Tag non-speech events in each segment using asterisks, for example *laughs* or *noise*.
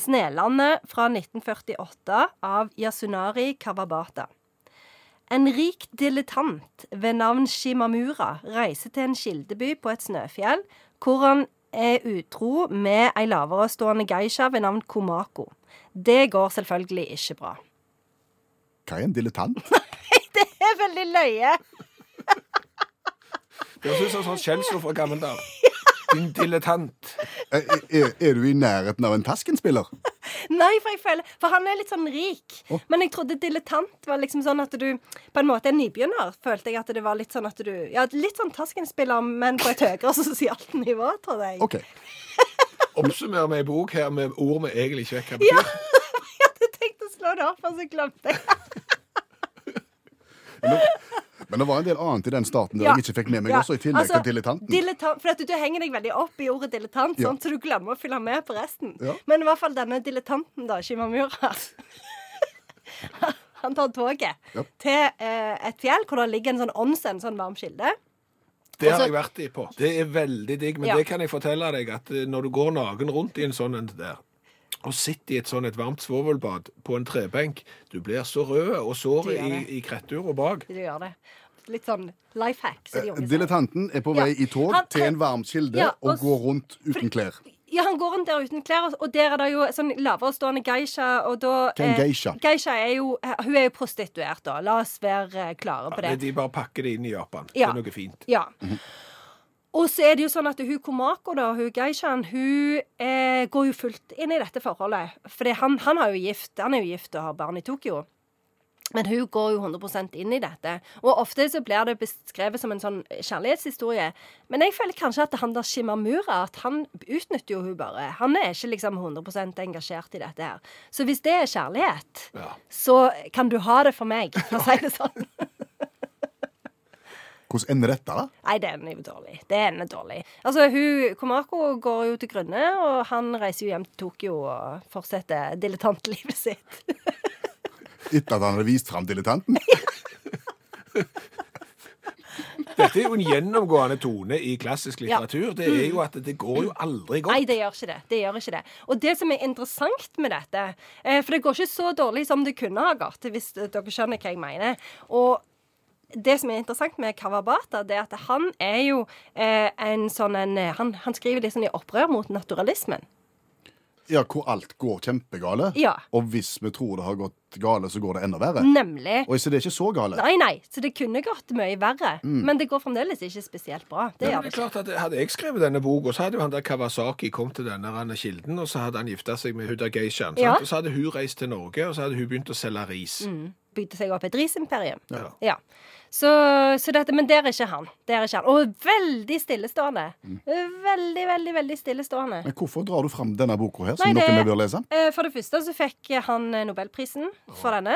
'Snelandet' fra 1948 av Yasunari Kawabata. En rik dilettant ved navn Shimamura reiser til en kildeby på et snøfjell, hvor han er utro med ei laverestående geisha ved navn Komako. Det går selvfølgelig ikke bra. Hva er en dilettant? *laughs* Nei, Det er veldig løye. Det høres ut som sånn skjellsord fra gammelt av. Din dilettant. *laughs* Er, er, er du i nærheten av en Tasken-spiller? *laughs* Nei, for jeg føler For han er litt sånn rik. Oh. Men jeg trodde dilettant var liksom sånn at du På en måte en nybegynner, følte jeg at det var litt sånn at du Ja, litt sånn Tasken-spiller, men på et høyere *laughs* sosialt nivå, tror jeg. OK. Oppsummer med ei bok her med ord vi egentlig ikke vet hva Ja. Jeg hadde tenkt å slå det opp, og så glemte jeg. Men det var en del annet i den starten der jeg ikke fikk med meg Ja, også, i tillegg altså, til dilettanten. Dilettant, for at du, du henger deg veldig opp i ordet dilettant, Ja. sånn, så du glemmer å fylle med på resten. Ja. Men i hvert fall denne dilettanten, da, Shimamura *laughs* Han tar toget Ja. til eh, et fjell hvor det ligger en sånn onsen, sånn varm kilde. Det har jeg vært i på. Det er veldig digg, men Ja. det kan jeg fortelle deg at eh, når du går naken rundt i en sånn en der, og sitter i et sånn et varmt svovelbad på en trebenk, du blir så rød og sår i, krettur i krettura bak. Du gjør det. Litt sånn life hack. Så de. Dilettanten er på Ja. vei i tog Han- til en varm kilde Ja, og og går rundt uten klær. Ja, han går rundt der uten klær, og- der er det jo sånn laverestående geisha, og da Hva er en geisha? Geisha er jo Hun er jo prostituert, da. La oss være eh, klare på Ja, det. de bare pakker det inn i Japan. Ja. Det er noe fint. Ja. Og så er det jo sånn at hun Komako, da, hun geishaen, hun eh, går jo fullt inn i dette forholdet. For han, han, jo gift, han er jo gift og har barn i Tokyo. Men hun går jo 100% inn i dette. Og ofte så blir det beskrevet som en sånn kjærlighetshistorie. Men jeg føler kanskje at han der Shimamura at han utnytter jo hun bare. Han er ikke liksom 100% engasjert i dette her. Så hvis det er kjærlighet, Ja. så kan du ha det for meg, for å si det sånn. *laughs* Hvordan ender dette, da? Nei, det ender jo dårlig. Det ender dårlig. Altså, hun, Komako går jo til grunne, og han reiser jo hjem til Tokyo og fortsetter dilettantlivet sitt. *laughs* Etter at han hadde vist fram dilettanten? *laughs* Dette er jo en gjennomgående tone i klassisk litteratur. Det er jo at det går jo aldri godt. Nei, det gjør ikke det. det gjør ikke det. Og det som er interessant med dette eh, For det går ikke så dårlig som det kunne ha gått, hvis dere skjønner hva jeg mener. Og det som er interessant med Kawabata, det er at han er jo eh, en sånn en eh, han, han skriver litt sånn i opprør mot naturalismen. Ja, hvor alt går kjempegale. Ja. Og hvis vi tror det har gått gale, så går det enda verre. Nemlig. Og så det er ikke så gale. Nei, nei, så det kunne gått mye verre. Men det går fremdeles ikke spesielt bra. Det Men det er klart at Hadde jeg skrevet denne boka, så hadde jo han der Kawasaki kommet til denne denne kilden, og så hadde han gifta seg med Huda Geishan. Ja. Og så hadde hun reist til Norge, og så hadde hun begynt å selge ris. Bygde seg opp et risimperium. Ja. Ja. Så, så dette, men der er ikke han. Der er ikke han. Og veldig stillestående. Veldig, veldig, veldig stillestående. Men hvorfor drar du fram denne boka her, som Nei, det- bør lese? Eh, For det første så fikk han Nobelprisen for denne.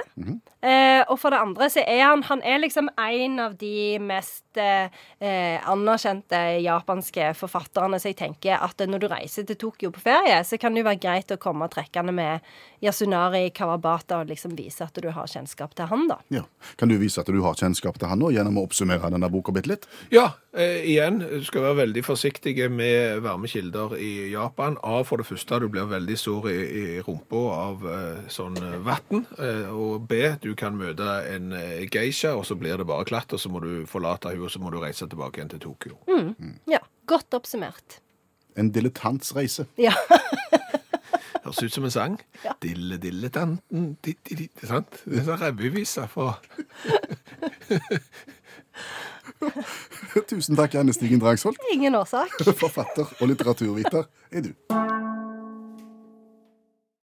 eh, og for det andre så er han Han er liksom en av de mest eh, eh, anerkjente japanske forfatterne, så jeg tenker at når du reiser til Tokyo på ferie, så kan det jo være greit å komme trekkende med Yasunari Kawabata og liksom vise at du har kjennskap til han, da. Ja. Kan du vise at du har kjennskap til han nå, gjennom å oppsummere denne boka bitte litt? Ja, eh, igjen, du skal være veldig forsiktig med varme kilder i Japan. A, for det første, du blir veldig sår i, i rumpa av eh, sånn eh, vann. Eh, og B, du kan møte en eh, geisha, og så blir det bare klatt, og så må du forlate henne, og så må du reise tilbake igjen til Tokyo. Ja, godt oppsummert. En dilettants reise. Ja. *laughs* Høres ut som en sang. Dille, dille, tanten, di, di, di, sant? Det er sånn revyvise fra *laughs* Tusen takk, Anne Stigen Drangsvold. Ingen årsak. Forfatter og litteraturviter er du.